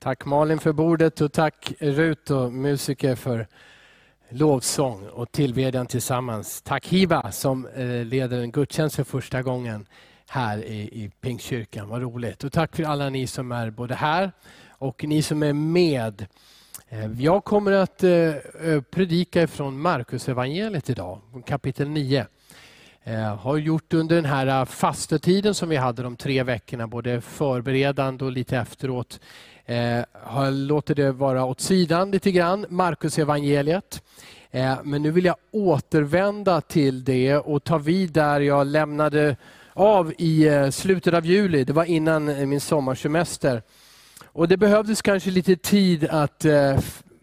Tack Malin för bordet och tack Rut och musiker för lovsång och tillbedjan tillsammans. Tack Hiba som eh, leder en gudstjänst för första gången här i, i Pingstkyrkan. Vad roligt. Och tack för alla ni som är både här och ni som är med. Eh, jag kommer att eh, predika ifrån Markus evangeliet idag, kapitel 9. Har gjort under den här fastetiden som vi hade de tre veckorna, både förberedande och lite efteråt. Eh, har låter det vara åt sidan lite grann, Markus evangeliet. Eh, men nu vill jag återvända till det och ta vid där jag lämnade av i eh, slutet av juli. Det var innan eh, min sommarsemester. Och Det behövdes kanske lite tid att eh,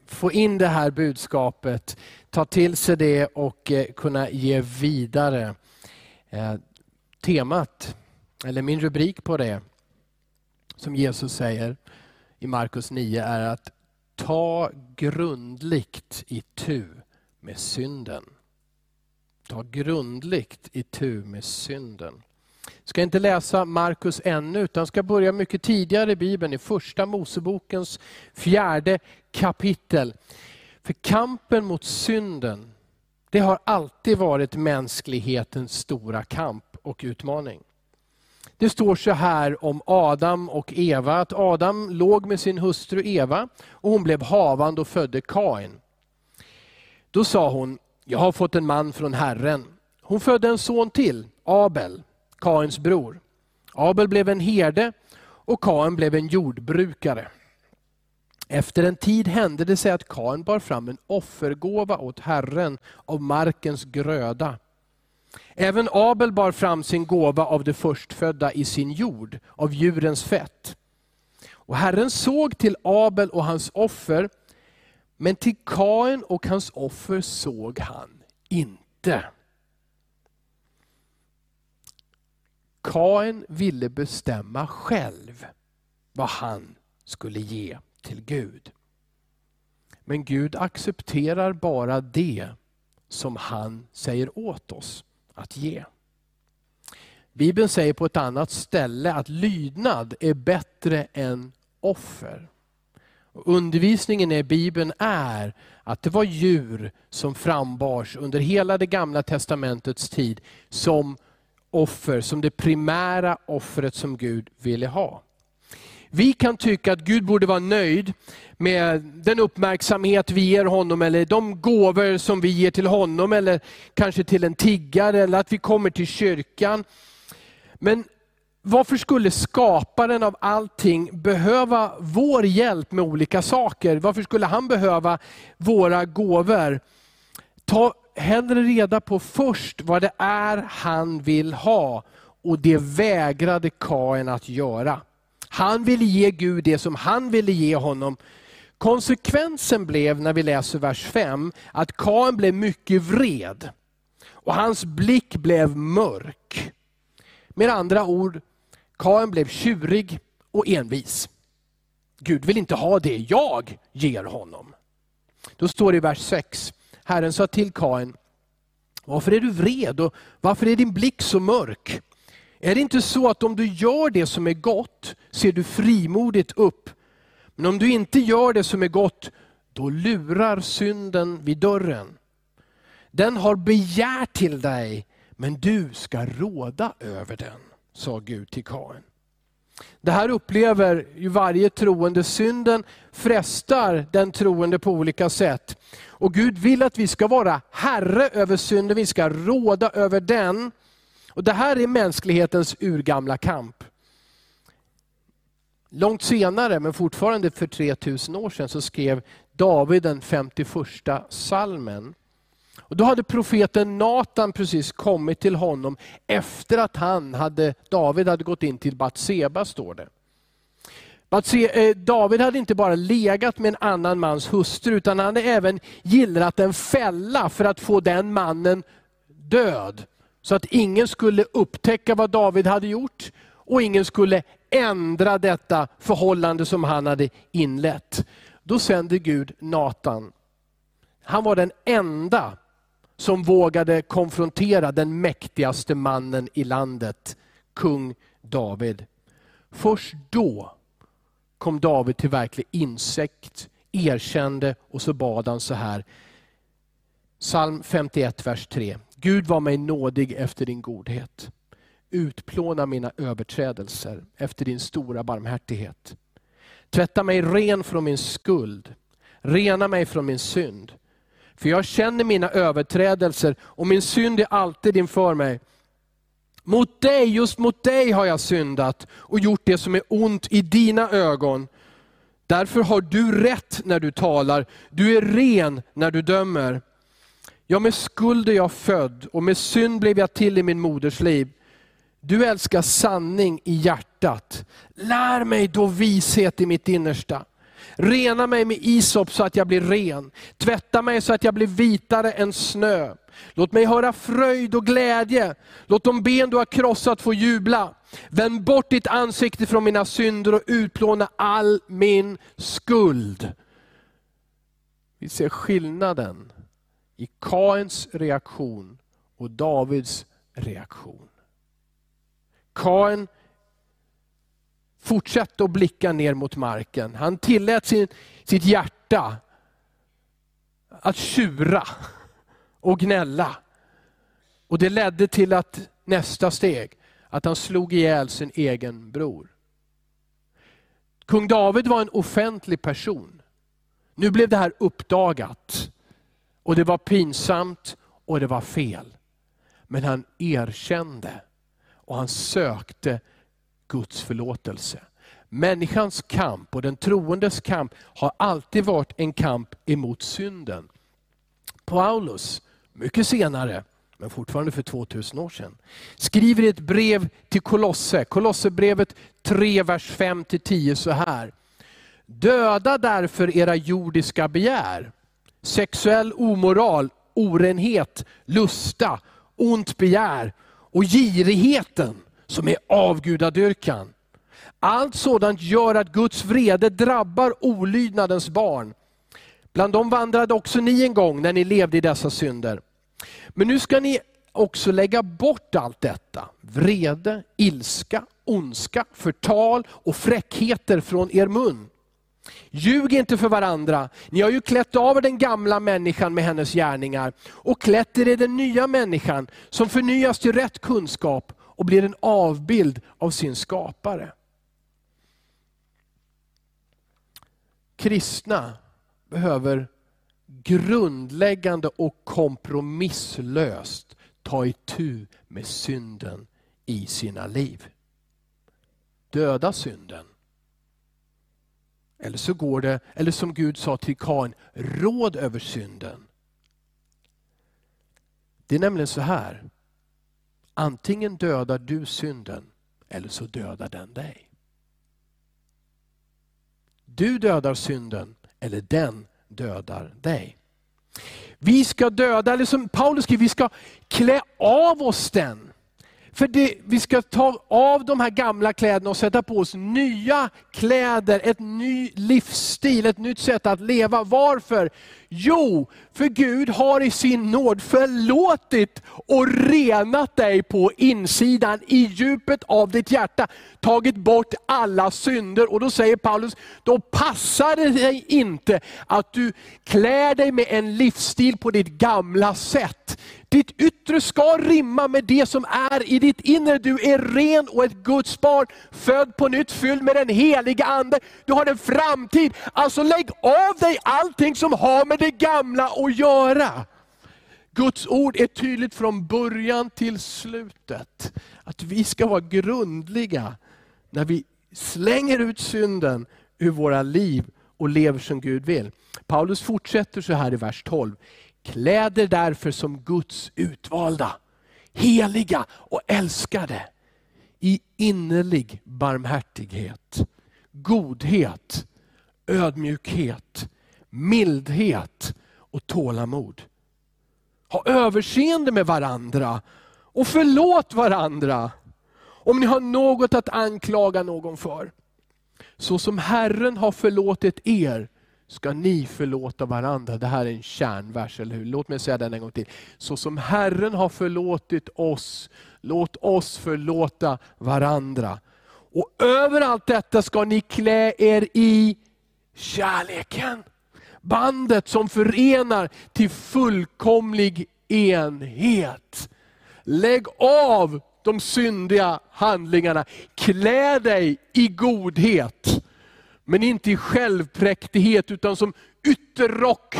få in det här budskapet, ta till sig det och eh, kunna ge vidare. Temat, eller min rubrik på det, som Jesus säger i Markus 9 är att ta grundligt i tu med synden. Ta grundligt i tu med synden ska inte läsa Markus ännu, utan ska börja mycket tidigare i Bibeln, i första Mosebokens fjärde kapitel. För kampen mot synden, det har alltid varit mänsklighetens stora kamp och utmaning. Det står så här om Adam och Eva, att Adam låg med sin hustru Eva och hon blev havande och födde Kain. Då sa hon, jag har fått en man från Herren. Hon födde en son till, Abel. Kains bror. Abel blev en herde och Kain blev en jordbrukare. Efter en tid hände det sig att Kain bar fram en offergåva åt Herren av markens gröda. Även Abel bar fram sin gåva av det förstfödda i sin jord, av djurens fett. Och Herren såg till Abel och hans offer, men till Kain och hans offer såg han inte. Kain ville bestämma själv vad han skulle ge till Gud. Men Gud accepterar bara det som han säger åt oss att ge. Bibeln säger på ett annat ställe att lydnad är bättre än offer. undervisningen i Bibeln är att det var djur som frambars under hela det gamla testamentets tid som offer som det primära offret som Gud ville ha. Vi kan tycka att Gud borde vara nöjd med den uppmärksamhet vi ger honom, eller de gåvor som vi ger till honom, eller kanske till en tiggare, eller att vi kommer till kyrkan. Men varför skulle skaparen av allting behöva vår hjälp med olika saker? Varför skulle han behöva våra gåvor? Ta hellre reda på först vad det är han vill ha. Och det vägrade Kain att göra. Han ville ge Gud det som han ville ge honom. Konsekvensen blev, när vi läser vers 5, att Kain blev mycket vred. Och hans blick blev mörk. Med andra ord, Kain blev tjurig och envis. Gud vill inte ha det jag ger honom. Då står det i vers 6, Herren sa till Kain, varför är du vred och varför är din blick så mörk? Är det inte så att om du gör det som är gott ser du frimodigt upp. Men om du inte gör det som är gott, då lurar synden vid dörren. Den har begär till dig, men du ska råda över den, sa Gud till Kain. Det här upplever ju varje troende. Synden frestar den troende på olika sätt. Och Gud vill att vi ska vara herre över synden, vi ska råda över den. Och Det här är mänsklighetens urgamla kamp. Långt senare, men fortfarande för 3000 år sedan, så skrev David den 51 salmen. Och då hade profeten Natan precis kommit till honom efter att han hade, David hade gått in till Batseba, står det. Eh, David hade inte bara legat med en annan mans hustru, utan han hade även gillrat en fälla för att få den mannen död. Så att ingen skulle upptäcka vad David hade gjort och ingen skulle ändra detta förhållande som han hade inlett. Då sände Gud Natan. Han var den enda som vågade konfrontera den mäktigaste mannen i landet, kung David. Först då kom David till verklig insikt, erkände och så bad han så här. Psalm 51, vers 3. Gud var mig nådig efter din godhet. Utplåna mina överträdelser efter din stora barmhärtighet. Tvätta mig ren från min skuld. Rena mig från min synd. För jag känner mina överträdelser och min synd är alltid inför mig. Mot dig, just mot dig har jag syndat och gjort det som är ont i dina ögon. Därför har du rätt när du talar, du är ren när du dömer. Ja, med skuld är jag född och med synd blev jag till i min moders liv. Du älskar sanning i hjärtat. Lär mig då vishet i mitt innersta. Rena mig med isop så att jag blir ren. Tvätta mig så att jag blir vitare än snö. Låt mig höra fröjd och glädje. Låt de ben du har krossat få jubla. Vänd bort ditt ansikte från mina synder och utplåna all min skuld. Vi ser skillnaden i Kains reaktion och Davids reaktion. Kain fortsatte att blicka ner mot marken. Han tillät sin, sitt hjärta att tjura och gnälla. Och Det ledde till att nästa steg, att han slog ihjäl sin egen bror. Kung David var en offentlig person. Nu blev det här uppdagat. Och det var pinsamt och det var fel. Men han erkände och han sökte Guds förlåtelse. Människans kamp och den troendes kamp har alltid varit en kamp emot synden. Paulus, mycket senare, men fortfarande för 2000 år sedan, skriver i ett brev till Kolosse, Kolosserbrevet 3, vers 5-10 så här. Döda därför era jordiska begär sexuell omoral, orenhet, lusta, ont begär och girigheten som är avgudadyrkan. Allt sådant gör att Guds vrede drabbar olydnadens barn. Bland dem vandrade också ni en gång när ni levde i dessa synder. Men nu ska ni också lägga bort allt detta. Vrede, ilska, ondska, förtal och fräckheter från er mun. Ljug inte för varandra. Ni har ju klätt av er den gamla människan med hennes gärningar och klätt er i den nya människan som förnyas till rätt kunskap och blir en avbild av sin skapare. Kristna behöver grundläggande och kompromisslöst ta itu med synden i sina liv. Döda synden eller så går det, eller som Gud sa till Kain, råd över synden. Det är nämligen så här, antingen dödar du synden eller så dödar den dig. Du dödar synden eller den dödar dig. Vi ska döda, eller som Paulus skriver, vi ska klä av oss den. För det, vi ska ta av de här gamla kläderna och sätta på oss nya kläder, ett ny livsstil, ett nytt sätt att leva. Varför? Jo, för Gud har i sin nåd förlåtit och renat dig på insidan, i djupet av ditt hjärta. Tagit bort alla synder. Och då säger Paulus, då passar det dig inte att du klär dig med en livsstil på ditt gamla sätt. Ditt yttre ska rimma med det som är i ditt inre. Du är ren och ett Guds barn, född på nytt, fylld med den heliga Ande. Du har en framtid. Alltså lägg av dig allting som har med det gamla att göra. Guds ord är tydligt från början till slutet. Att vi ska vara grundliga när vi slänger ut synden ur våra liv och lever som Gud vill. Paulus fortsätter så här i vers 12. Kläder därför som Guds utvalda, heliga och älskade i innerlig barmhärtighet, godhet, ödmjukhet, mildhet och tålamod. Ha överseende med varandra och förlåt varandra om ni har något att anklaga någon för. Så som Herren har förlåtit er ska ni förlåta varandra. Det här är en kärnvers, eller hur? Låt mig säga den en gång till. Så som Herren har förlåtit oss, låt oss förlåta varandra. Och över allt detta ska ni klä er i kärleken. Bandet som förenar till fullkomlig enhet. Lägg av de syndiga handlingarna. Klä dig i godhet. Men inte i självpräktighet utan som ytterrock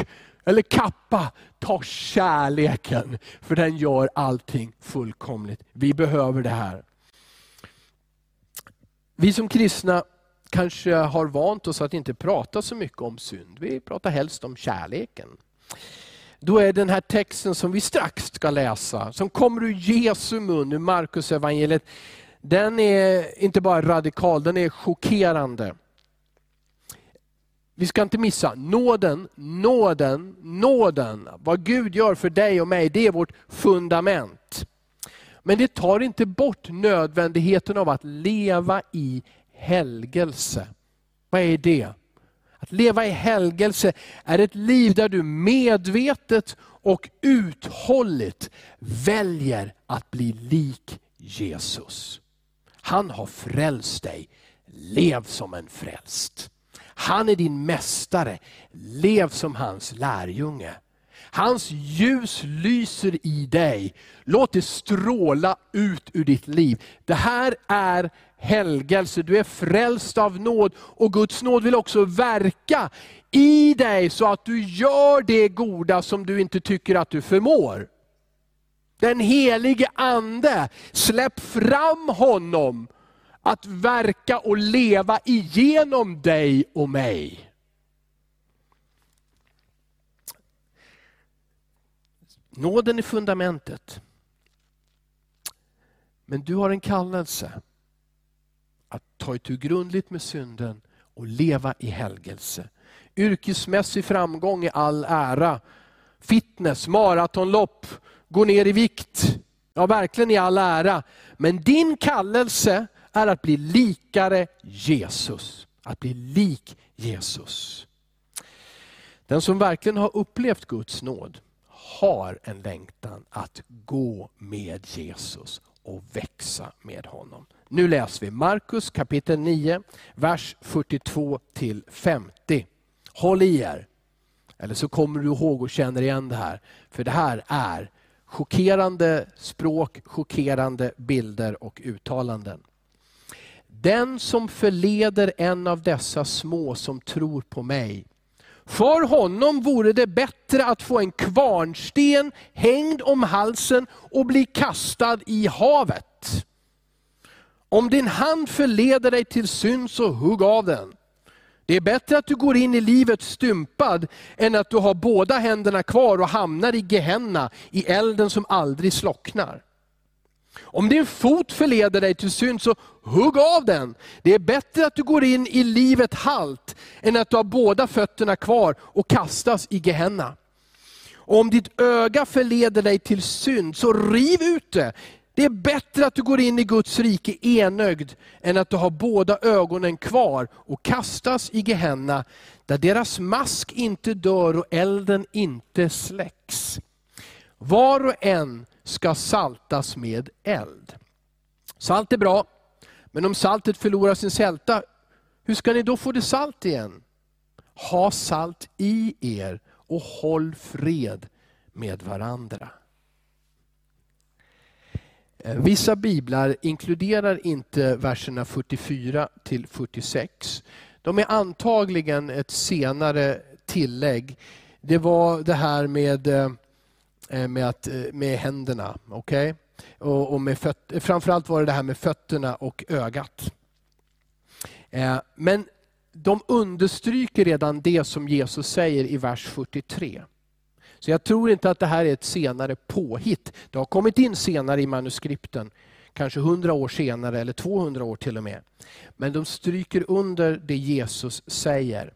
eller kappa. Ta kärleken, för den gör allting fullkomligt. Vi behöver det här. Vi som kristna kanske har vant oss att inte prata så mycket om synd. Vi pratar helst om kärleken. Då är den här texten som vi strax ska läsa, som kommer ur Jesu mun, ur Markus evangeliet, den är inte bara radikal, den är chockerande. Vi ska inte missa nåden, nåden, nåden. Vad Gud gör för dig och mig, det är vårt fundament. Men det tar inte bort nödvändigheten av att leva i helgelse. Vad är det? Att leva i helgelse är ett liv där du medvetet och uthålligt väljer att bli lik Jesus. Han har frälst dig. Lev som en frälst. Han är din mästare. Lev som hans lärjunge. Hans ljus lyser i dig. Låt det stråla ut ur ditt liv. Det här är helgelse. Du är frälst av nåd och Guds nåd vill också verka i dig så att du gör det goda som du inte tycker att du förmår. Den helige Ande, släpp fram honom att verka och leva igenom dig och mig. Nåden är fundamentet. Men du har en kallelse att ta itu grundligt med synden och leva i helgelse. Yrkesmässig framgång i all ära. Fitness, maratonlopp, gå ner i vikt. Ja, verkligen i all ära. Men din kallelse är att bli likare Jesus. Att bli lik Jesus. Den som verkligen har upplevt Guds nåd har en längtan att gå med Jesus och växa med honom. Nu läser vi Markus kapitel 9, vers 42 till 50. Håll i er, eller så kommer du ihåg och känner igen det här. För det här är chockerande språk, chockerande bilder och uttalanden. Den som förleder en av dessa små som tror på mig, för honom vore det bättre att få en kvarnsten hängd om halsen och bli kastad i havet. Om din hand förleder dig till synd så hugg av den. Det är bättre att du går in i livet stympad än att du har båda händerna kvar och hamnar i Gehenna, i elden som aldrig slocknar. Om din fot förleder dig till synd, så hugg av den. Det är bättre att du går in i livet halt, än att du har båda fötterna kvar och kastas i Gehenna. Och om ditt öga förleder dig till synd, så riv ut det. Det är bättre att du går in i Guds rike enögd, än att du har båda ögonen kvar och kastas i Gehenna, där deras mask inte dör och elden inte släcks. Var och en ska saltas med eld. Salt är bra, men om saltet förlorar sin sälta, hur ska ni då få det salt igen? Ha salt i er och håll fred med varandra. Eh, vissa biblar inkluderar inte verserna 44 till 46. De är antagligen ett senare tillägg. Det var det här med Eh, Eh, med, att, eh, med händerna. Okay? Och, och med föt, framförallt var det det här med fötterna och ögat. Eh, men de understryker redan det som Jesus säger i vers 43. Så jag tror inte att det här är ett senare påhitt. Det har kommit in senare i manuskripten, kanske 100 år senare eller 200 år till och med. Men de stryker under det Jesus säger.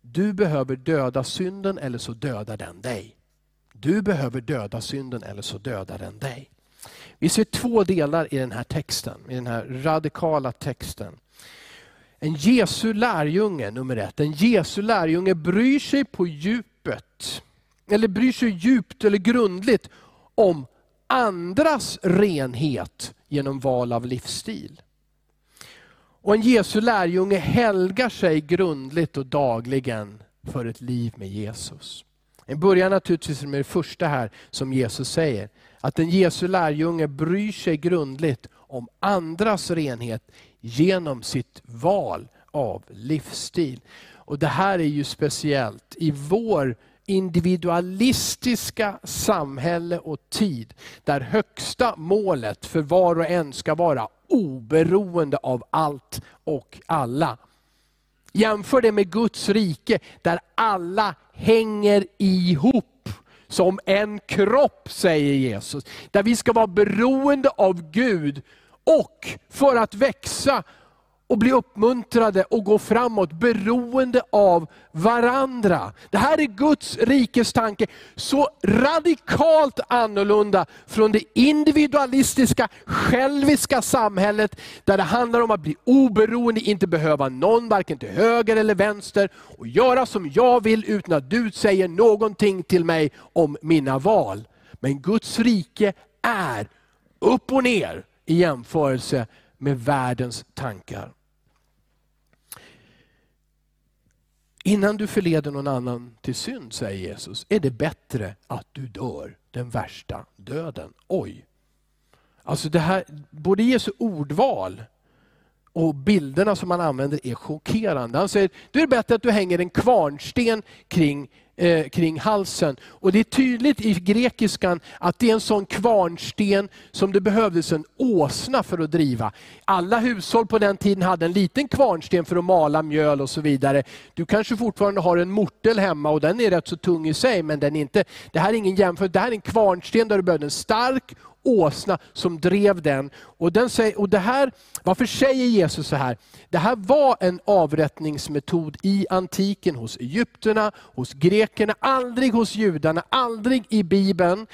Du behöver döda synden eller så dödar den dig. Du behöver döda synden eller så dödar den dig. Vi ser två delar i den här texten, i den här radikala texten. En Jesu lärjunge, nummer ett. En Jesu lärjunge bryr sig på djupet, eller bryr sig djupt eller grundligt om andras renhet genom val av livsstil. Och en Jesu lärjunge helgar sig grundligt och dagligen för ett liv med Jesus. En början naturligtvis med det första här som Jesus säger. Att en Jesu lärjunge bryr sig grundligt om andras renhet genom sitt val av livsstil. Och Det här är ju speciellt i vår individualistiska samhälle och tid, där högsta målet för var och en ska vara oberoende av allt och alla. Jämför det med Guds rike, där alla hänger ihop som en kropp, säger Jesus. Där vi ska vara beroende av Gud och för att växa och bli uppmuntrade och gå framåt beroende av varandra. Det här är Guds rikes tanke. Så radikalt annorlunda från det individualistiska, själviska samhället, där det handlar om att bli oberoende, inte behöva någon, varken till höger eller vänster, och göra som jag vill utan att du säger någonting till mig om mina val. Men Guds rike är upp och ner i jämförelse med världens tankar. Innan du förleder någon annan till synd, säger Jesus, är det bättre att du dör den värsta döden. Oj! Alltså det här, både Jesu ordval och bilderna som han använder är chockerande. Han säger, det är bättre att du hänger en kvarnsten kring eh, kring halsen. Och Det är tydligt i grekiskan att det är en sån kvarnsten som det behövdes en åsna för att driva. Alla hushåll på den tiden hade en liten kvarnsten för att mala mjöl och så vidare. Du kanske fortfarande har en mortel hemma och den är rätt så tung i sig, men den är inte, det här är ingen jämförelse. Det här är en kvarnsten där du behövde en stark åsna som drev den. Och, den säger, och det här, varför säger Jesus så här? Det här var en avrättningsmetod i antiken hos egyptierna, hos grekerna, aldrig hos judarna, aldrig i Bibeln.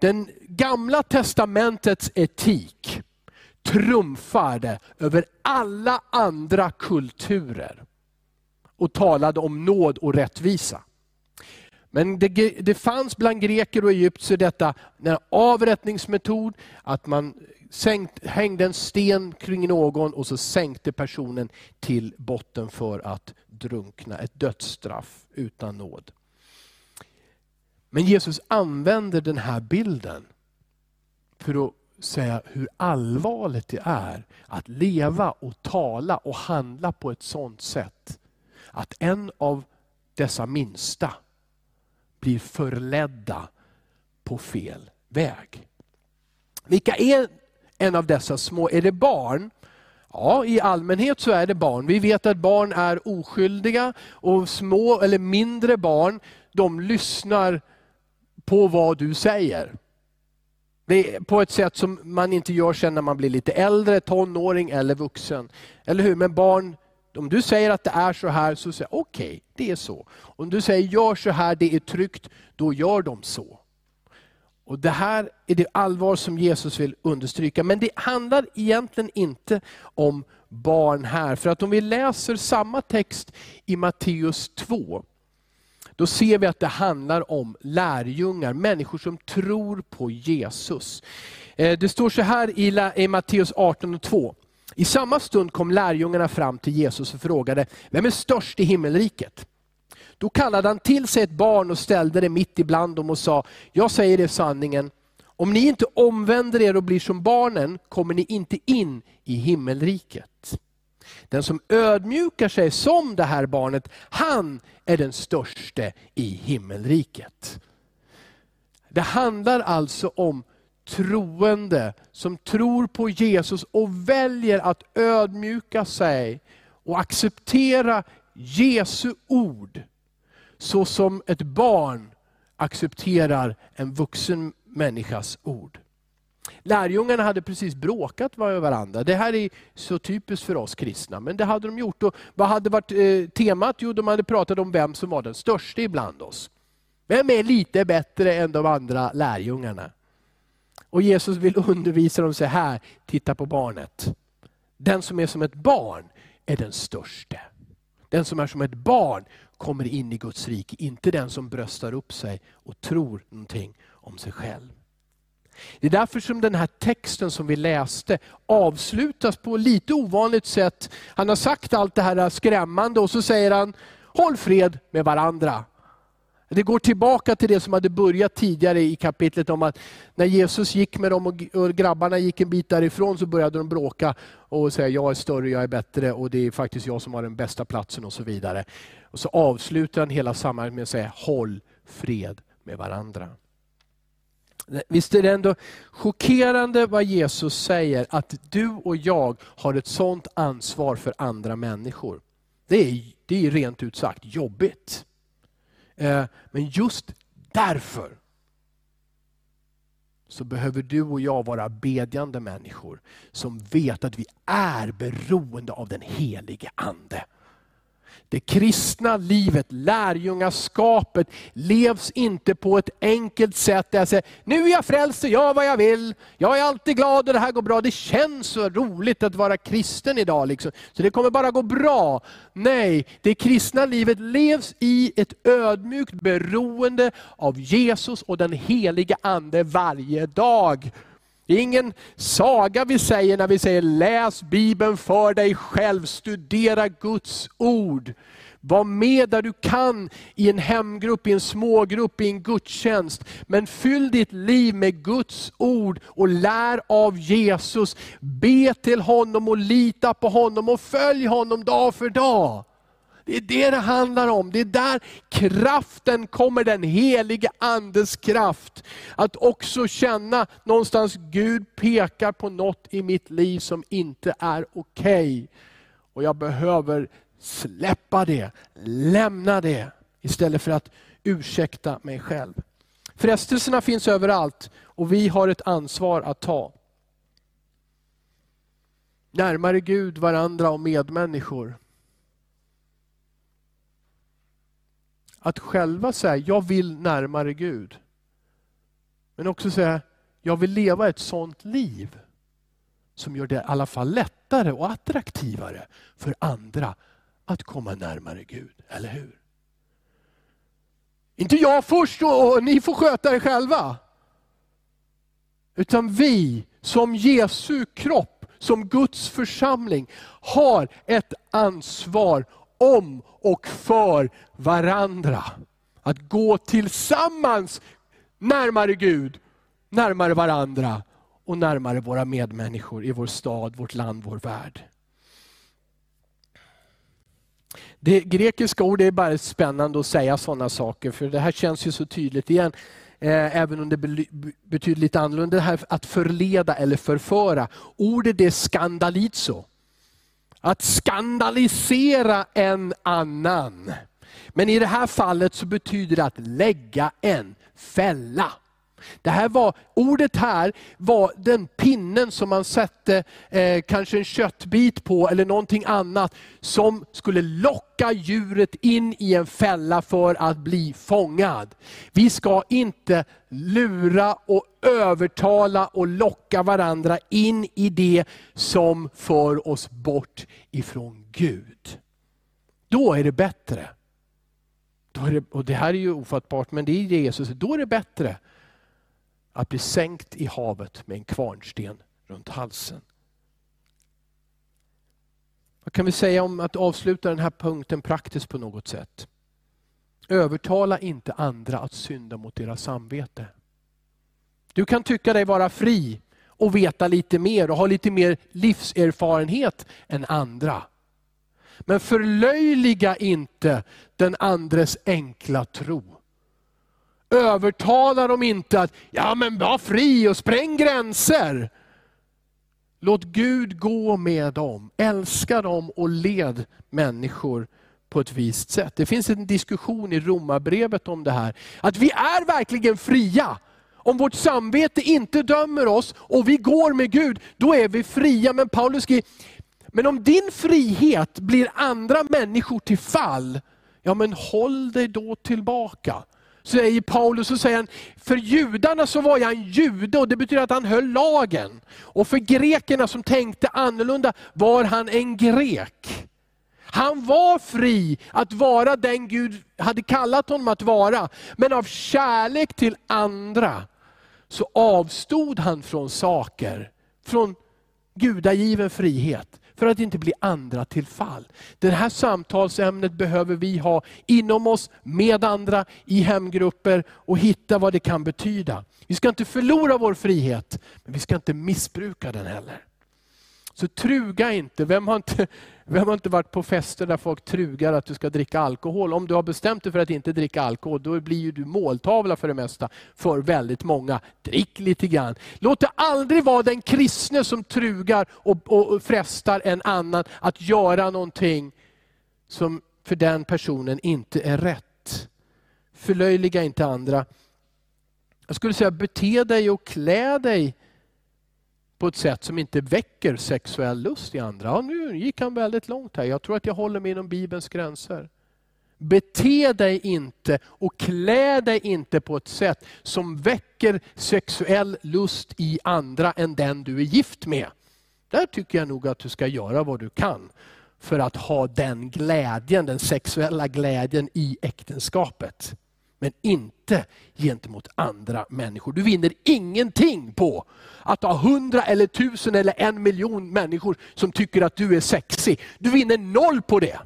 Den gamla testamentets etik trumfade över alla andra kulturer och talade om nåd och rättvisa. Men det, det fanns bland greker och egyptier detta en avrättningsmetod, att man sänkt, hängde en sten kring någon och så sänkte personen till botten för att drunkna. Ett dödsstraff utan nåd. Men Jesus använder den här bilden för att säga hur allvarligt det är att leva och tala och handla på ett sådant sätt att en av dessa minsta blir förledda på fel väg. Vilka är en av dessa små? Är det barn? Ja, i allmänhet så är det barn. Vi vet att barn är oskyldiga och små eller mindre barn, de lyssnar på vad du säger. Det är på ett sätt som man inte gör sen när man blir lite äldre, tonåring eller vuxen. Eller hur? Men barn om du säger att det är så här, så säger jag okej, okay, det är så. Om du säger gör så här, det är tryggt, då gör de så. Och Det här är det allvar som Jesus vill understryka. Men det handlar egentligen inte om barn här. För att om vi läser samma text i Matteus 2, då ser vi att det handlar om lärjungar, människor som tror på Jesus. Eh, det står så här i Matteus 18 och 2. I samma stund kom lärjungarna fram till Jesus och frågade, vem är störst i himmelriket? Då kallade han till sig ett barn och ställde det mitt ibland dem och sa, jag säger er sanningen, om ni inte omvänder er och blir som barnen kommer ni inte in i himmelriket. Den som ödmjukar sig som det här barnet, han är den störste i himmelriket. Det handlar alltså om troende som tror på Jesus och väljer att ödmjuka sig och acceptera Jesu ord så som ett barn accepterar en vuxen människas ord. Lärjungarna hade precis bråkat med varandra. Det här är så typiskt för oss kristna, men det hade de gjort. Och vad hade varit eh, temat? Jo, de hade pratat om vem som var den största ibland oss. Vem är lite bättre än de andra lärjungarna? Och Jesus vill undervisa dem så här, titta på barnet. Den som är som ett barn är den störste. Den som är som ett barn kommer in i Guds rike, inte den som bröstar upp sig och tror någonting om sig själv. Det är därför som den här texten som vi läste avslutas på lite ovanligt sätt. Han har sagt allt det här skrämmande och så säger han, håll fred med varandra. Det går tillbaka till det som hade börjat tidigare i kapitlet om att när Jesus gick med dem och grabbarna gick en bit därifrån så började de bråka och säga jag är större, jag är bättre och det är faktiskt jag som har den bästa platsen och så vidare. Och så avslutar han hela sammanhanget med att säga håll fred med varandra. Visst är det ändå chockerande vad Jesus säger, att du och jag har ett sådant ansvar för andra människor. Det är, det är rent ut sagt jobbigt. Eh, men just därför så behöver du och jag vara bedjande människor som vet att vi är beroende av den helige Ande. Det kristna livet, lärjungaskapet, levs inte på ett enkelt sätt där jag säger, nu är jag frälst och gör vad jag vill. Jag är alltid glad och det här går bra. Det känns så roligt att vara kristen idag. Liksom. Så det kommer bara gå bra. Nej, det kristna livet levs i ett ödmjukt beroende av Jesus och den heliga Ande varje dag. Det är ingen saga vi säger när vi säger läs Bibeln för dig själv, studera Guds ord. Var med där du kan i en hemgrupp, i en smågrupp, i en gudstjänst. Men fyll ditt liv med Guds ord och lär av Jesus. Be till honom och lita på honom och följ honom dag för dag. Det är det det handlar om. Det är där kraften kommer, den helige Andes kraft. Att också känna någonstans Gud pekar på något i mitt liv som inte är okej. Okay. Och jag behöver släppa det, lämna det, istället för att ursäkta mig själv. Frestelserna finns överallt och vi har ett ansvar att ta. Närmare Gud, varandra och medmänniskor. Att själva säga, jag vill närmare Gud. Men också säga, jag vill leva ett sånt liv som gör det i alla fall lättare och attraktivare för andra att komma närmare Gud. Eller hur? Inte jag först och, ni får sköta er själva. Utan vi som Jesu kropp, som Guds församling, har ett ansvar om och för varandra. Att gå tillsammans närmare Gud, närmare varandra och närmare våra medmänniskor i vår stad, vårt land, vår värld. Det grekiska ordet är bara spännande att säga sådana saker, för det här känns ju så tydligt igen. Eh, även om det betyder lite annorlunda, det här att förleda eller förföra. Ordet är skandalizo. Att skandalisera en annan. Men i det här fallet så betyder det att lägga en fälla. Det här var, ordet här var den pinnen som man satte eh, kanske en köttbit på eller någonting annat som skulle locka djuret in i en fälla för att bli fångad. Vi ska inte lura och övertala och locka varandra in i det som för oss bort ifrån Gud. Då är det bättre. Då är det, och Det här är ju ofattbart, men det är Jesus. Då är det bättre att bli sänkt i havet med en kvarnsten runt halsen. Vad kan vi säga om att avsluta den här punkten praktiskt på något sätt? Övertala inte andra att synda mot deras samvete. Du kan tycka dig vara fri och veta lite mer och ha lite mer livserfarenhet än andra. Men förlöjliga inte den andres enkla tro. Övertala dem inte att, ja men var fri och spräng gränser. Låt Gud gå med dem, älska dem och led människor på ett visst sätt. Det finns en diskussion i Romarbrevet om det här. Att vi är verkligen fria. Om vårt samvete inte dömer oss och vi går med Gud, då är vi fria. Men Paulus skriver, men om din frihet blir andra människor till fall, ja men håll dig då tillbaka säger Paulus, så säger han, för judarna så var jag en jude och det betyder att han höll lagen. Och för grekerna som tänkte annorlunda var han en grek. Han var fri att vara den Gud hade kallat honom att vara, men av kärlek till andra så avstod han från saker, från gudagiven frihet, för att inte bli andra till fall. Det här samtalsämnet behöver vi ha inom oss, med andra, i hemgrupper och hitta vad det kan betyda. Vi ska inte förlora vår frihet, men vi ska inte missbruka den heller. Så truga inte. Vem har inte, vem har inte varit på fester där folk trugar att du ska dricka alkohol? Om du har bestämt dig för att inte dricka alkohol, då blir ju du måltavla för det mesta för väldigt många. Drick lite grann. Låt det aldrig vara den kristne som trugar och, och frestar en annan att göra någonting som för den personen inte är rätt. Förlöjliga inte andra. Jag skulle säga bete dig och klä dig på ett sätt som inte väcker sexuell lust i andra. Ja, nu gick han väldigt långt här. Jag tror att jag håller mig inom Bibelns gränser. Bete dig inte och klä dig inte på ett sätt som väcker sexuell lust i andra än den du är gift med. Där tycker jag nog att du ska göra vad du kan för att ha den glädjen, den sexuella glädjen i äktenskapet men inte gentemot andra människor. Du vinner ingenting på att ha hundra eller tusen eller en miljon människor som tycker att du är sexig. Du vinner noll på det.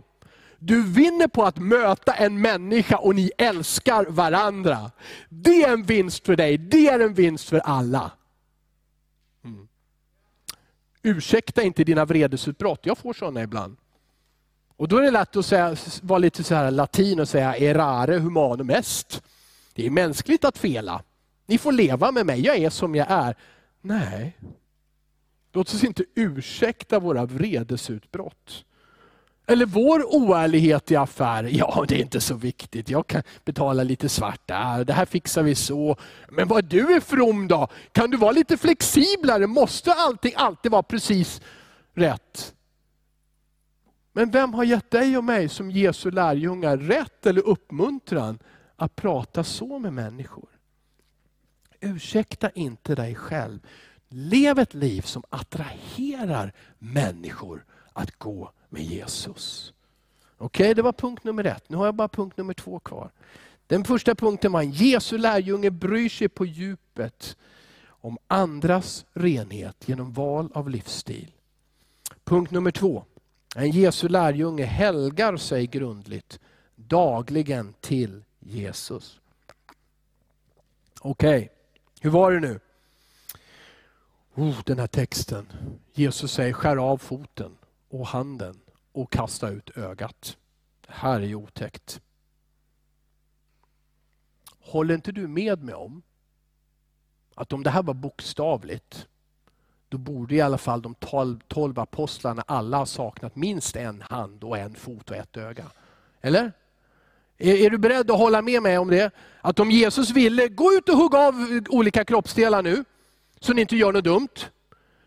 Du vinner på att möta en människa och ni älskar varandra. Det är en vinst för dig, det är en vinst för alla. Mm. Ursäkta inte dina vredesutbrott, jag får sådana ibland. Och då är det lätt att säga, vara lite så här latin och säga erare humanum est. Det är mänskligt att fela. Ni får leva med mig, jag är som jag är. Nej, låt oss inte ursäkta våra vredesutbrott. Eller vår oärlighet i affärer. Ja, det är inte så viktigt. Jag kan betala lite svart där. Det här fixar vi så. Men vad du är from då? Kan du vara lite flexiblare? Måste allting alltid vara precis rätt? Men vem har gett dig och mig som Jesu lärjungar rätt eller uppmuntran att prata så med människor? Ursäkta inte dig själv. Lev ett liv som attraherar människor att gå med Jesus. Okej, okay, det var punkt nummer ett. Nu har jag bara punkt nummer två kvar. Den första punkten var att Jesu lärjunge bryr sig på djupet om andras renhet genom val av livsstil. Punkt nummer två. En Jesu lärjunge helgar sig grundligt dagligen till Jesus. Okej, okay. hur var det nu? Oh, den här texten. Jesus säger skär av foten och handen och kasta ut ögat. Det här är ju otäckt. Håller inte du med mig om att om det här var bokstavligt då borde i alla fall de tolv, apostlarna alla ha saknat minst en hand och en fot och ett öga. Eller? Är, är, du beredd att hålla med mig om det? Att om Jesus ville, gå ut och hugga av olika kroppsdelar nu, så ni inte gör något dumt.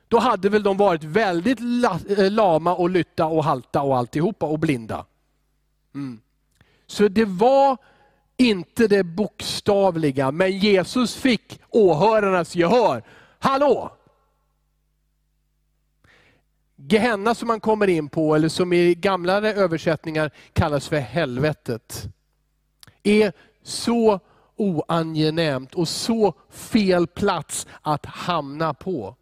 Då hade väl de varit väldigt la, eh, lama och lytta och halta och alltihopa och blinda. Mm. Så det var inte det bokstavliga, men Jesus fick åhörarnas gehör. Hallå! Gehenna som man kommer in på, eller som i gamlare översättningar kallas för helvetet, är så oangenämt och så fel plats att hamna på.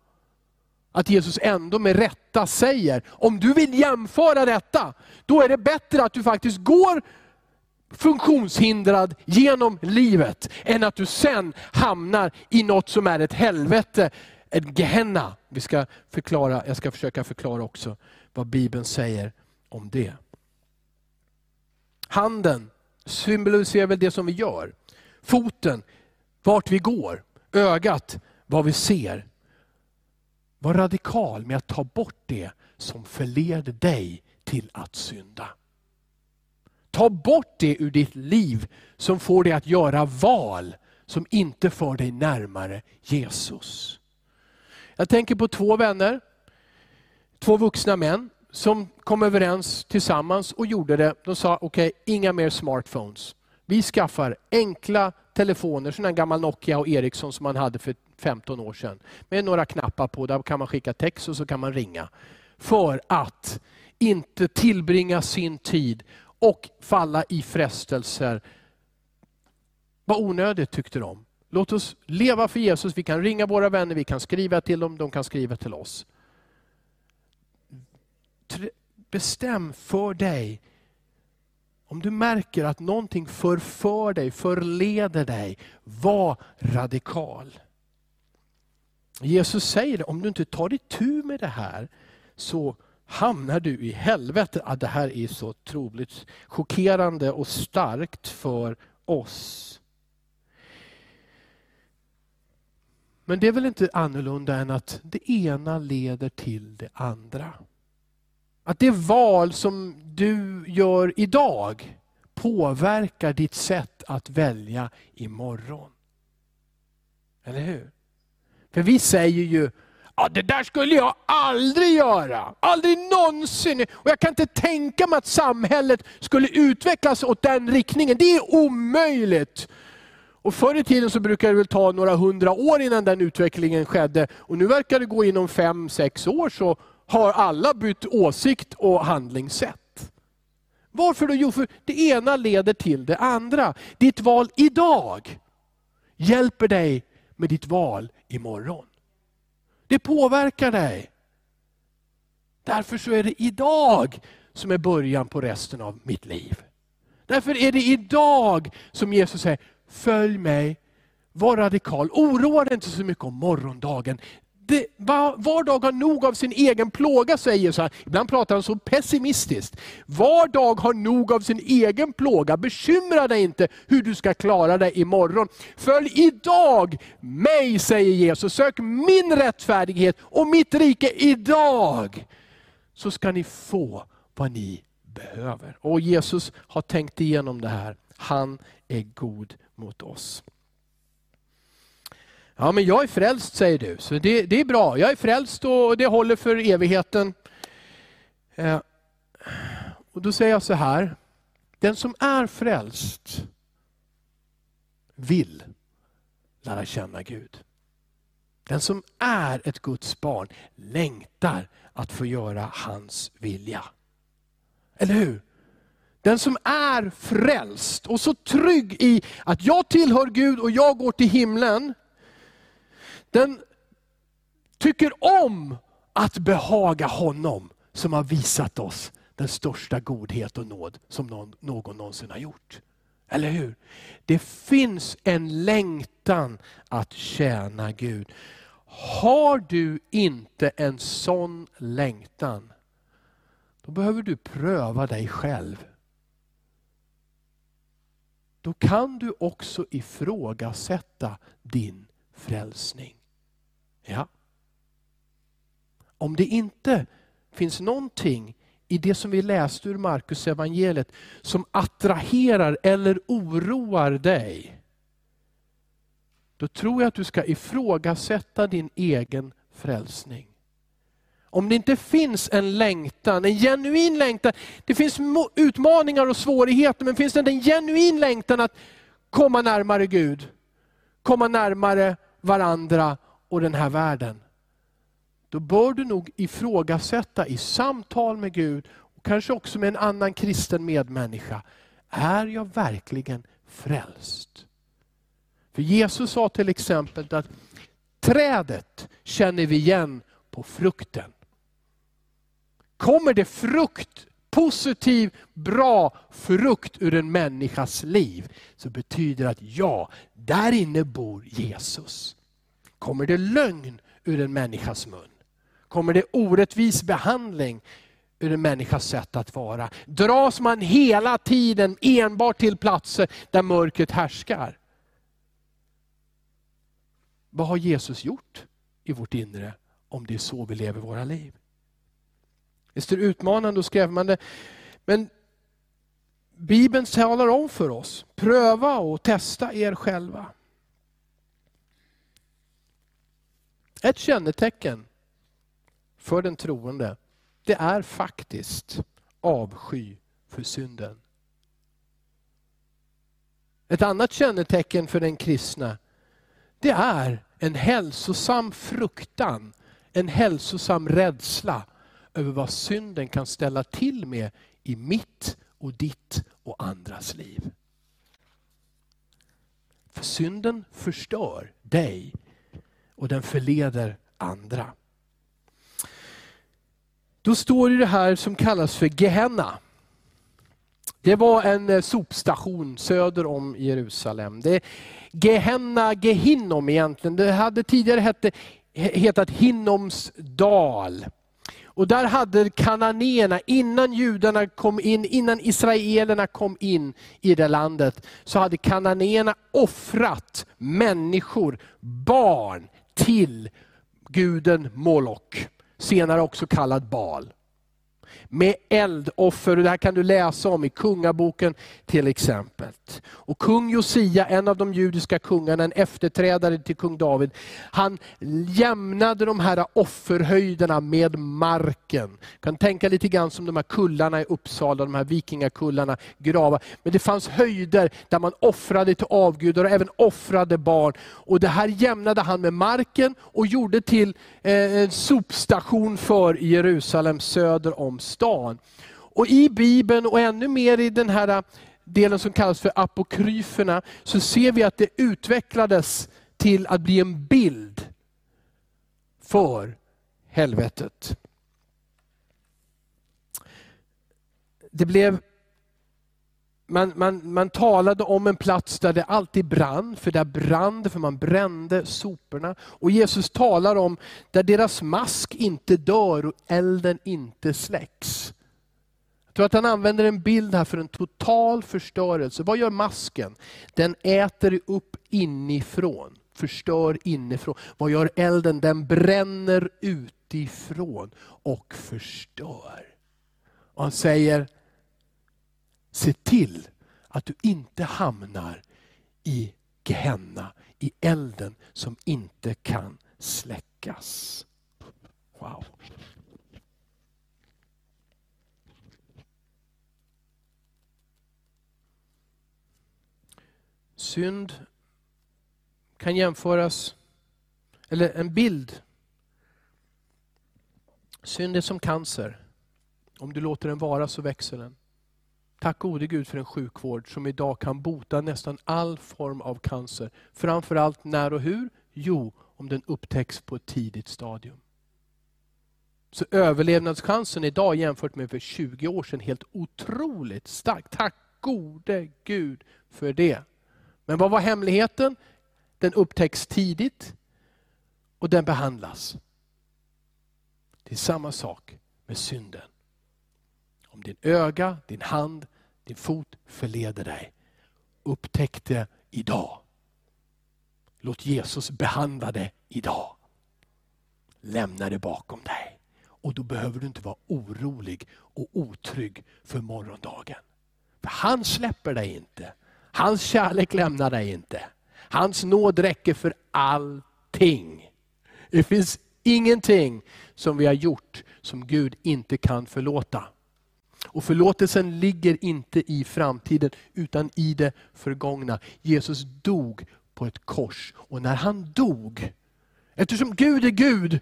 Att Jesus ändå med rätta säger, om du vill jämföra detta, då är det bättre att du faktiskt går funktionshindrad genom livet, än att du sen hamnar i något som är ett helvete en Gehenna. Vi ska förklara, jag ska försöka förklara också vad Bibeln säger om det. Handen symboliserar väl det som vi gör. Foten, vart vi går. Ögat, vad vi ser. Var radikal med att ta bort det som förleder dig till att synda. Ta bort det ur ditt liv som får dig att göra val som inte för dig närmare Jesus. Jag tänker på två vänner, två vuxna män som kom överens tillsammans och gjorde det. De sa, okej, okay, inga mer smartphones. Vi skaffar enkla telefoner, sådana gammal Nokia och Ericsson som man hade för 15 år sedan. Med några knappar på, där kan man skicka text och så kan man ringa. För att inte tillbringa sin tid och falla i frestelser. Vad onödigt tyckte de. Låt oss leva för Jesus. Vi kan ringa våra vänner, vi kan skriva till dem, de kan skriva till oss. Bestäm för dig, om du märker att någonting förför dig, förleder dig, var radikal. Jesus säger det, om du inte tar itu med det här, så hamnar du i helvetet. Det här är så otroligt chockerande och starkt för oss. Men det är väl inte annorlunda än att det ena leder till det andra. Att det val som du gör idag påverkar ditt sätt att välja imorgon. Eller hur? För vi säger ju, ja, det där skulle jag aldrig göra. Aldrig någonsin. Och jag kan inte tänka mig att samhället skulle utvecklas åt den riktningen. Det är omöjligt. Och förr i tiden så brukade det väl ta några hundra år innan den utvecklingen skedde. Och nu verkar det gå inom fem, sex år så har alla bytt åsikt och handlingssätt. Varför då? Jo, för det ena leder till det andra. Ditt val idag hjälper dig med ditt val imorgon. Det påverkar dig. Därför så är det idag som är början på resten av mitt liv. Därför är det idag som Jesus säger, följ mig, var radikal, oroa dig inte så mycket om morgondagen. Det, var, var dag har nog av sin egen plåga, säger Jesus. Ibland pratar han så pessimistiskt. Var dag har nog av sin egen plåga. Bekymra dig inte hur du ska klara dig imorgon. Följ idag mig, säger Jesus. Sök min rättfärdighet och mitt rike idag. Så ska ni få vad ni behöver. Och Jesus har tänkt igenom det här. Han är god mot oss. Ja, men jag är frälst säger du, så det, det är bra. Jag är frälst och det håller för evigheten. Eh, och Då säger jag så här, den som är frälst vill lära känna Gud. Den som är ett Guds barn längtar att få göra hans vilja. Eller hur? Den som är frälst och så trygg i att jag tillhör Gud och jag går till himlen. Den tycker om att behaga honom som har visat oss den största godhet och nåd som någon, någon någonsin har gjort. Eller hur? Det finns en längtan att tjäna Gud. Har du inte en sån längtan, då behöver du pröva dig själv då kan du också ifrågasätta din frälsning. Ja. Om det inte finns någonting i det som vi läste ur Markus evangeliet som attraherar eller oroar dig. Då tror jag att du ska ifrågasätta din egen frälsning. Om det inte finns en längtan, en genuin längtan. Det finns utmaningar och svårigheter, men finns det inte en genuin längtan att komma närmare Gud, komma närmare varandra och den här världen. Då bör du nog ifrågasätta i samtal med Gud, och kanske också med en annan kristen medmänniska. Är jag verkligen frälst? För Jesus sa till exempel att trädet känner vi igen på frukten. Kommer det frukt, positiv, bra frukt ur en människas liv, så betyder det att ja, där inne bor Jesus. Kommer det lögn ur en människas mun? Kommer det orättvis behandling ur en människas sätt att vara? Dras man hela tiden enbart till platser där mörkret härskar? Vad har Jesus gjort i vårt inre om det är så vi lever våra liv? Visst är det utmanande och skrämmande. Men Bibeln talar om för oss, pröva och testa er själva. Ett kännetecken för den troende, det är faktiskt avsky för synden. Ett annat kännetecken för den kristna, det är en hälsosam fruktan, en hälsosam rädsla över vad synden kan ställa till med i mitt och ditt och andras liv. För synden förstör dig och den förleder andra. Då står det här som kallas för Gehenna. Det var en eh, sopstation söder om Jerusalem. Det Gehenna Gehinnom egentligen. Det hade tidigare hette, hetat Hinnoms dal. Och där hade kananéerna, innan judarna kom in, innan israelerna kom in i det landet, så hade kananéerna offrat människor, barn, till guden Molok. Senare också kallad Baal med eldoffer. Det här kan du läsa om i Kungaboken till exempel. Och Kung Josia, en av de judiska kungarna, en efterträdare till kung David, han jämnade de här offerhöjderna med marken. Du kan tänka lite grann som de här kullarna i Uppsala, de här vikingakullarna, gravar. Men det fanns höjder där man offrade till avgudar och även offrade barn. Och Det här jämnade han med marken och gjorde till eh, en sopstation för Jerusalem söder om stan. Och I Bibeln och ännu mer i den här äh, delen som kallas för apokryferna, så ser vi att det utvecklades till att bli en bild för helvetet. Det blev man, man, man talade om en plats där det alltid brann, för där brann det, för man brände soporna. Och Jesus talar om där deras mask inte dör och elden inte släcks. Jag tror att han använder en bild här för en total förstörelse. Vad gör masken? Den äter upp inifrån, förstör inifrån. Vad gör elden? Den bränner utifrån och förstör. Och han säger, Se till att du inte hamnar i Gehenna, i elden som inte kan släckas. Wow. Synd kan jämföras, eller en bild. Synd är som cancer. Om du låter den vara så växer den. Tack gode Gud för en sjukvård som idag kan bota nästan all form av cancer. Framförallt när och hur? Jo, om den upptäcks på ett tidigt stadium. Så överlevnadschansen idag jämfört med för 20 år sedan helt otroligt stark. Tack gode Gud för det. Men vad var hemligheten? Den upptäcks tidigt och den behandlas. Det är samma sak med synden. Om din öga, din hand, din fot förleder dig. Upptäck det idag. Låt Jesus behandla det idag. Lämna det bakom dig. Och då behöver du inte vara orolig och otrygg för morgondagen. För han släpper dig inte. Hans kärlek lämnar dig inte. Hans nåd räcker för allting. Det finns ingenting som vi har gjort som Gud inte kan förlåta. Och förlåtelsen ligger inte i framtiden utan i det förgångna. Jesus dog på ett kors och när han dog, eftersom Gud är Gud,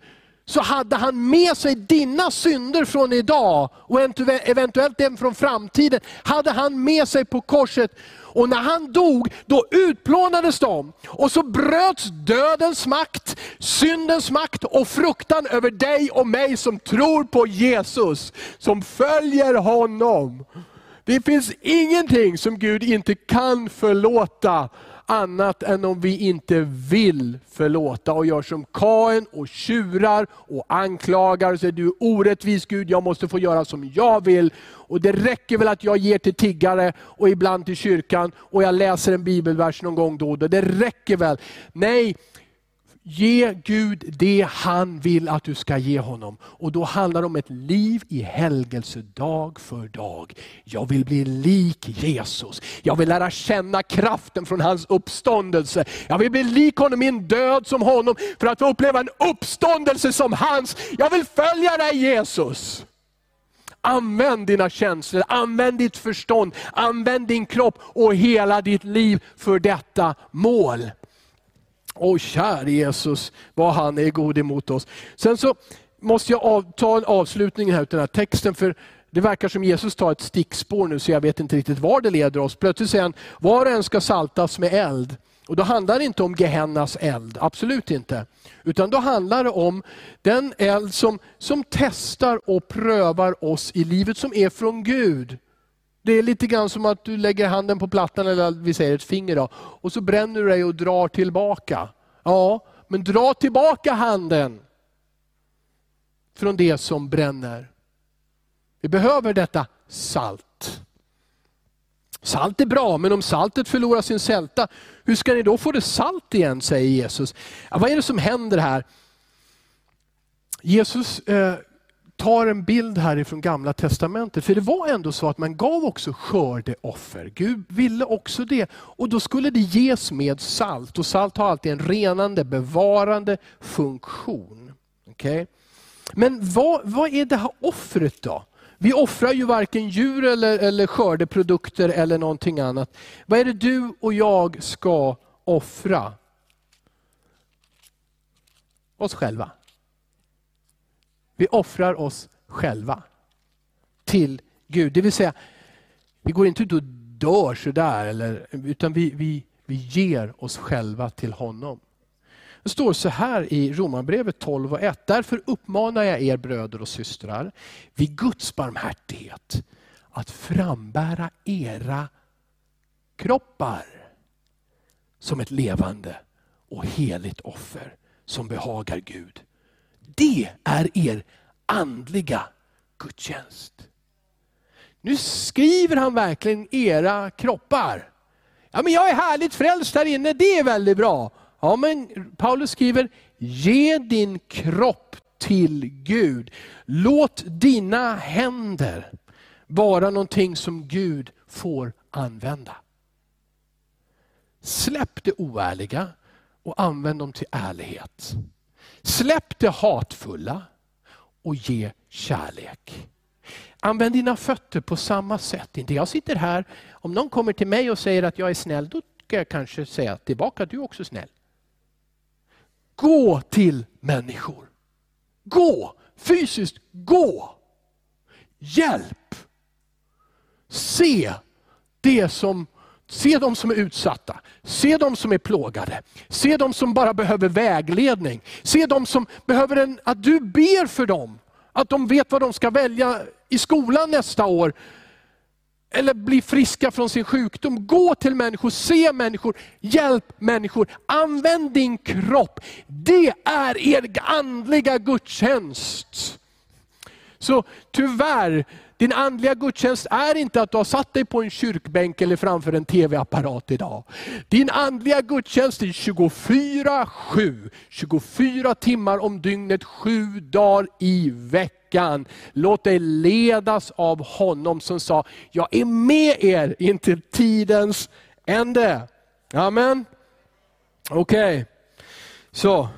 så hade han med sig dina synder från idag och eventuellt även från framtiden, hade han med sig på korset. Och när han dog, då utplånades de. Och så bröts dödens makt, syndens makt och fruktan över dig och mig som tror på Jesus, som följer honom. Det finns ingenting som Gud inte kan förlåta annat än om vi inte vill förlåta och gör som Kain och tjurar och anklagar och säger du är orättvis Gud, jag måste få göra som jag vill. Och Det räcker väl att jag ger till tiggare och ibland till kyrkan och jag läser en bibelvers någon gång då och då. Det räcker väl. Nej, Ge Gud det han vill att du ska ge honom. Och då handlar det om ett liv i helgelse dag för dag. Jag vill bli lik Jesus. Jag vill lära känna kraften från hans uppståndelse. Jag vill bli lik honom i en död som honom för att få uppleva en uppståndelse som hans. Jag vill följa dig Jesus. Använd dina känslor, använd ditt förstånd, använd din kropp och hela ditt liv för detta mål. Åh käre Jesus, vad han är god emot oss. Sen så måste jag av, ta en avslutning här den här texten, för det verkar som Jesus tar ett stickspår nu, så jag vet inte riktigt var det leder oss. Plötsligt säger han, var och en ska saltas med eld. Och då handlar det inte om Gehennas eld, absolut inte. Utan då handlar det om den eld som, som testar och prövar oss i livet, som är från Gud. Det är lite grann som att du lägger handen på plattan, eller vi säger ett finger, då, och så bränner du dig och drar tillbaka. Ja, men dra tillbaka handen från det som bränner. Vi behöver detta salt. Salt är bra, men om saltet förlorar sin sälta, hur ska ni då få det salt igen, säger Jesus. Ja, vad är det som händer här? Jesus eh, tar en bild härifrån gamla testamentet. För det var ändå så att man gav också skördeoffer. Gud ville också det. Och då skulle det ges med salt. Och salt har alltid en renande, bevarande funktion. Okay? Men vad, vad är det här offret då? Vi offrar ju varken djur eller, eller skördeprodukter eller någonting annat. Vad är det du och jag ska offra? Oss själva. Vi offrar oss själva till Gud. Det vill säga, vi går inte ut och dör sådär, eller, utan vi, vi, vi ger oss själva till honom. Det står så här i Romarbrevet 12 och 1. Därför uppmanar jag er bröder och systrar vid Guds barmhärtighet att frambära era kroppar som ett levande och heligt offer som behagar Gud. Det är er andliga gudstjänst. Nu skriver han verkligen era kroppar. Ja, men jag är härligt frälst här inne, det är väldigt bra. Ja, men Paulus skriver, ge din kropp till Gud. Låt dina händer vara någonting som Gud får använda. Släpp det oärliga och använd dem till ärlighet. Släpp det hatfulla och ge kärlek. Använd dina fötter på samma sätt. Inte jag sitter här, om någon kommer till mig och säger att jag är snäll, då ska jag kanske säga tillbaka, du är också snäll. Gå till människor. Gå, fysiskt gå. Hjälp. Se det som Se de som är utsatta, se de som är plågade, se de som bara behöver vägledning. Se de som behöver en, att du ber för dem, att de vet vad de ska välja i skolan nästa år eller bli friska från sin sjukdom. Gå till människor, se människor, hjälp människor. Använd din kropp. Det är er andliga gudstjänst. Så tyvärr, din andliga gudstjänst är inte att du har satt dig på en kyrkbänk eller framför en tv-apparat idag. Din andliga gudstjänst är 24-7, 24 timmar om dygnet, sju dagar i veckan. Låt dig ledas av honom som sa, jag är med er intill tidens ände. Amen. Okej, okay. så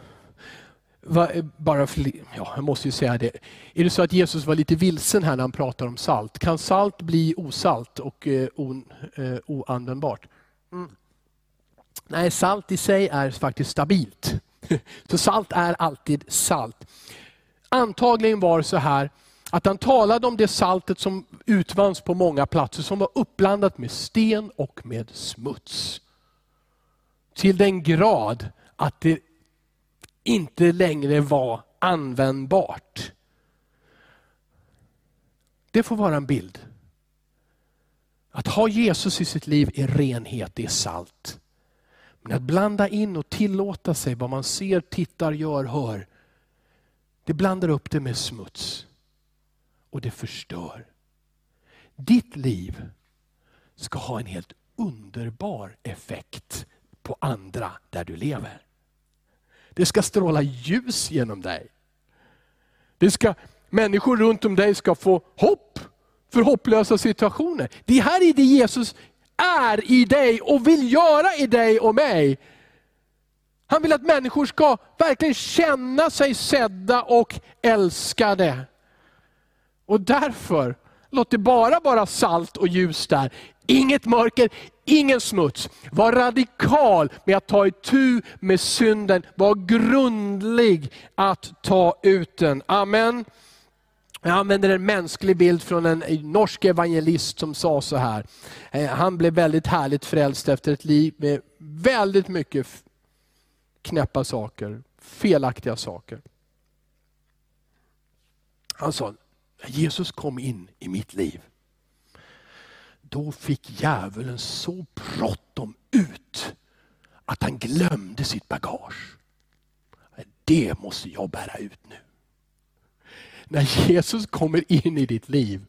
bara för, ja, jag måste ju säga det. Är det så att Jesus var lite vilsen här när han pratar om salt? Kan salt bli osalt och eh, on, eh, oanvändbart? Mm. Nej, salt i sig är faktiskt stabilt. Så salt är alltid salt. Antagligen var det så här att han talade om det saltet som utvanns på många platser, som var uppblandat med sten och med smuts. Till den grad att det inte längre var användbart. Det får vara en bild. Att ha Jesus i sitt liv är renhet, det är salt. Men att blanda in och tillåta sig vad man ser, tittar, gör, hör. Det blandar upp det med smuts. Och det förstör. Ditt liv ska ha en helt underbar effekt på andra där du lever. Det ska stråla ljus genom dig. Det ska, människor runt om dig ska få hopp för hopplösa situationer. Det här är det Jesus är i dig och vill göra i dig och mig. Han vill att människor ska verkligen känna sig sedda och älskade. Och därför, låt det bara vara salt och ljus där. Inget mörker, ingen smuts. Var radikal med att ta itu med synden. Var grundlig att ta ut den. Amen. Jag använder en mänsklig bild från en norsk evangelist som sa så här. Eh, han blev väldigt härligt frälst efter ett liv med väldigt mycket knäppa saker, felaktiga saker. Han sa, Jesus kom in i mitt liv, då fick djävulen så bråttom ut att han glömde sitt bagage. Det måste jag bära ut nu. När Jesus kommer in i ditt liv,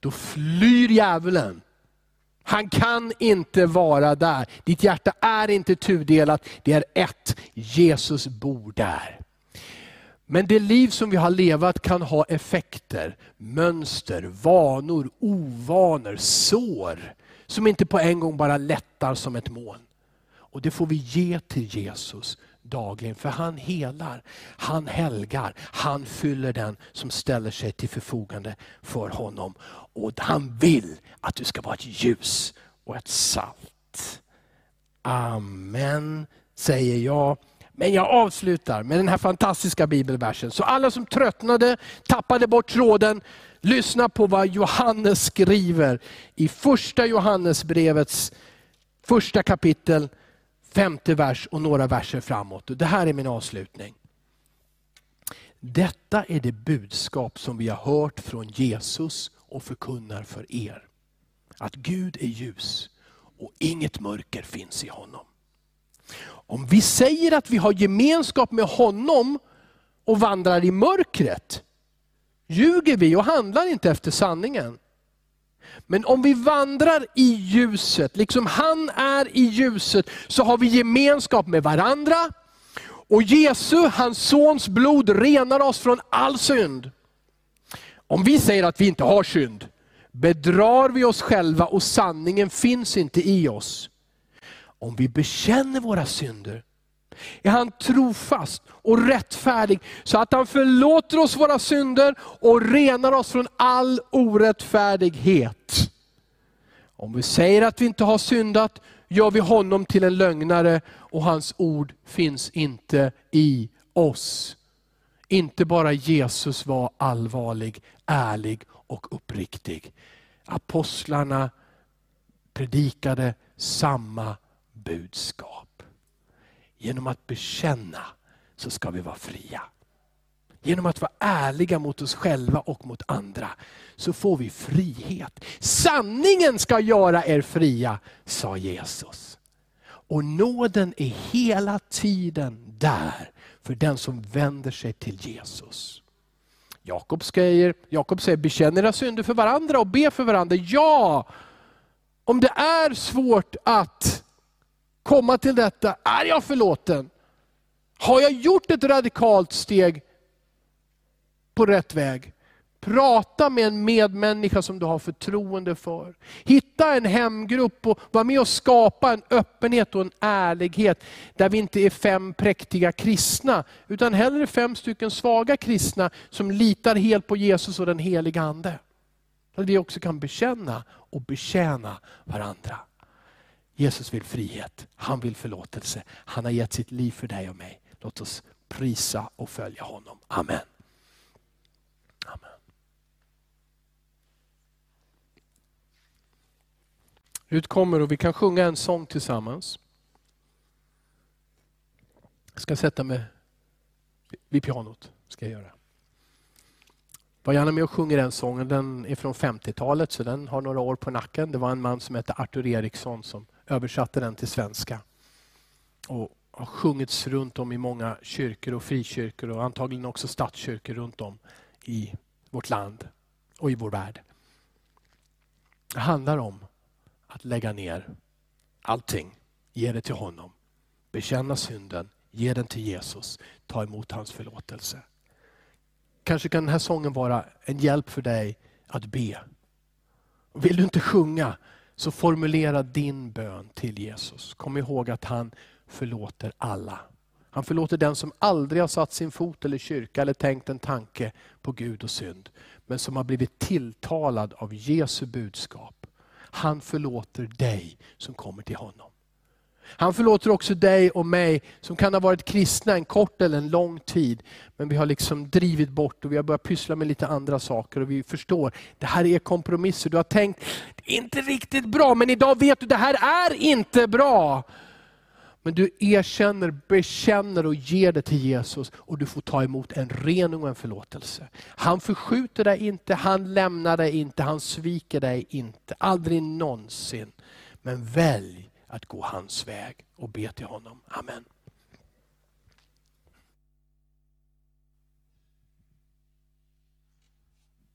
då flyr djävulen. Han kan inte vara där. Ditt hjärta är inte tudelat, det är ett. Jesus bor där. Men det liv som vi har levat kan ha effekter, mönster, vanor, ovanor, sår. Som inte på en gång bara lättar som ett moln. Och det får vi ge till Jesus dagligen. För han helar, han helgar, han fyller den som ställer sig till förfogande för honom. Och han vill att du ska vara ett ljus och ett salt. Amen, säger jag. Men jag avslutar med den här fantastiska bibelversen. Så alla som tröttnade, tappade bort tråden, lyssna på vad Johannes skriver i första Johannesbrevets första kapitel, femte vers och några verser framåt. Det här är min avslutning. Detta är det budskap som vi har hört från Jesus och förkunnar för er. Att Gud är ljus och inget mörker finns i honom. Om vi säger att vi har gemenskap med honom och vandrar i mörkret, ljuger vi och handlar inte efter sanningen. Men om vi vandrar i ljuset, liksom han är i ljuset, så har vi gemenskap med varandra. Och Jesu, hans sons blod, renar oss från all synd. Om vi säger att vi inte har synd, bedrar vi oss själva och sanningen finns inte i oss. Om vi bekänner våra synder, är han trofast och rättfärdig så att han förlåter oss våra synder och renar oss från all orättfärdighet. Om vi säger att vi inte har syndat gör vi honom till en lögnare och hans ord finns inte i oss. Inte bara Jesus var allvarlig, ärlig och uppriktig. Apostlarna predikade samma budskap. Genom att bekänna så ska vi vara fria. Genom att vara ärliga mot oss själva och mot andra så får vi frihet. Sanningen ska göra er fria, sa Jesus. Och nåden är hela tiden där för den som vänder sig till Jesus. Jakob säger, Jakob säger bekänn era synder för varandra och be för varandra. Ja, om det är svårt att komma till detta, är jag förlåten? Har jag gjort ett radikalt steg på rätt väg? Prata med en medmänniska som du har förtroende för. Hitta en hemgrupp och var med och skapa en öppenhet och en ärlighet där vi inte är fem präktiga kristna, utan hellre fem stycken svaga kristna som litar helt på Jesus och den heliga Ande. Där vi också kan bekänna och betjäna varandra. Jesus vill frihet, han vill förlåtelse. Han har gett sitt liv för dig och mig. Låt oss prisa och följa honom. Amen. Amen. Rut kommer och vi kan sjunga en sång tillsammans. Jag ska sätta mig vid pianot. Ska jag göra. Var gärna med och sjunger den sången. Den är från 50-talet så den har några år på nacken. Det var en man som hette Artur Eriksson som översatte den till svenska. Och har sjungits runt om i många kyrkor och frikyrkor och antagligen också statskyrkor runt om i vårt land och i vår värld. Det handlar om att lägga ner allting, ge det till honom, bekänna synden, ge den till Jesus, ta emot hans förlåtelse. Kanske kan den här sången vara en hjälp för dig att be. Vill du inte sjunga, så formulera din bön till Jesus. Kom ihåg att han förlåter alla. Han förlåter den som aldrig har satt sin fot eller kyrka eller tänkt en tanke på Gud och synd. Men som har blivit tilltalad av Jesu budskap. Han förlåter dig som kommer till honom. Han förlåter också dig och mig som kan ha varit kristna en kort eller en lång tid. Men vi har liksom drivit bort och vi har börjat pyssla med lite andra saker. Och vi förstår, det här är kompromisser. Du har tänkt, det är inte riktigt bra, men idag vet du, det här är inte bra. Men du erkänner, bekänner och ger det till Jesus och du får ta emot en rening och en förlåtelse. Han förskjuter dig inte, han lämnar dig inte, han sviker dig inte. Aldrig någonsin. Men välj att gå hans väg och be till honom. Amen.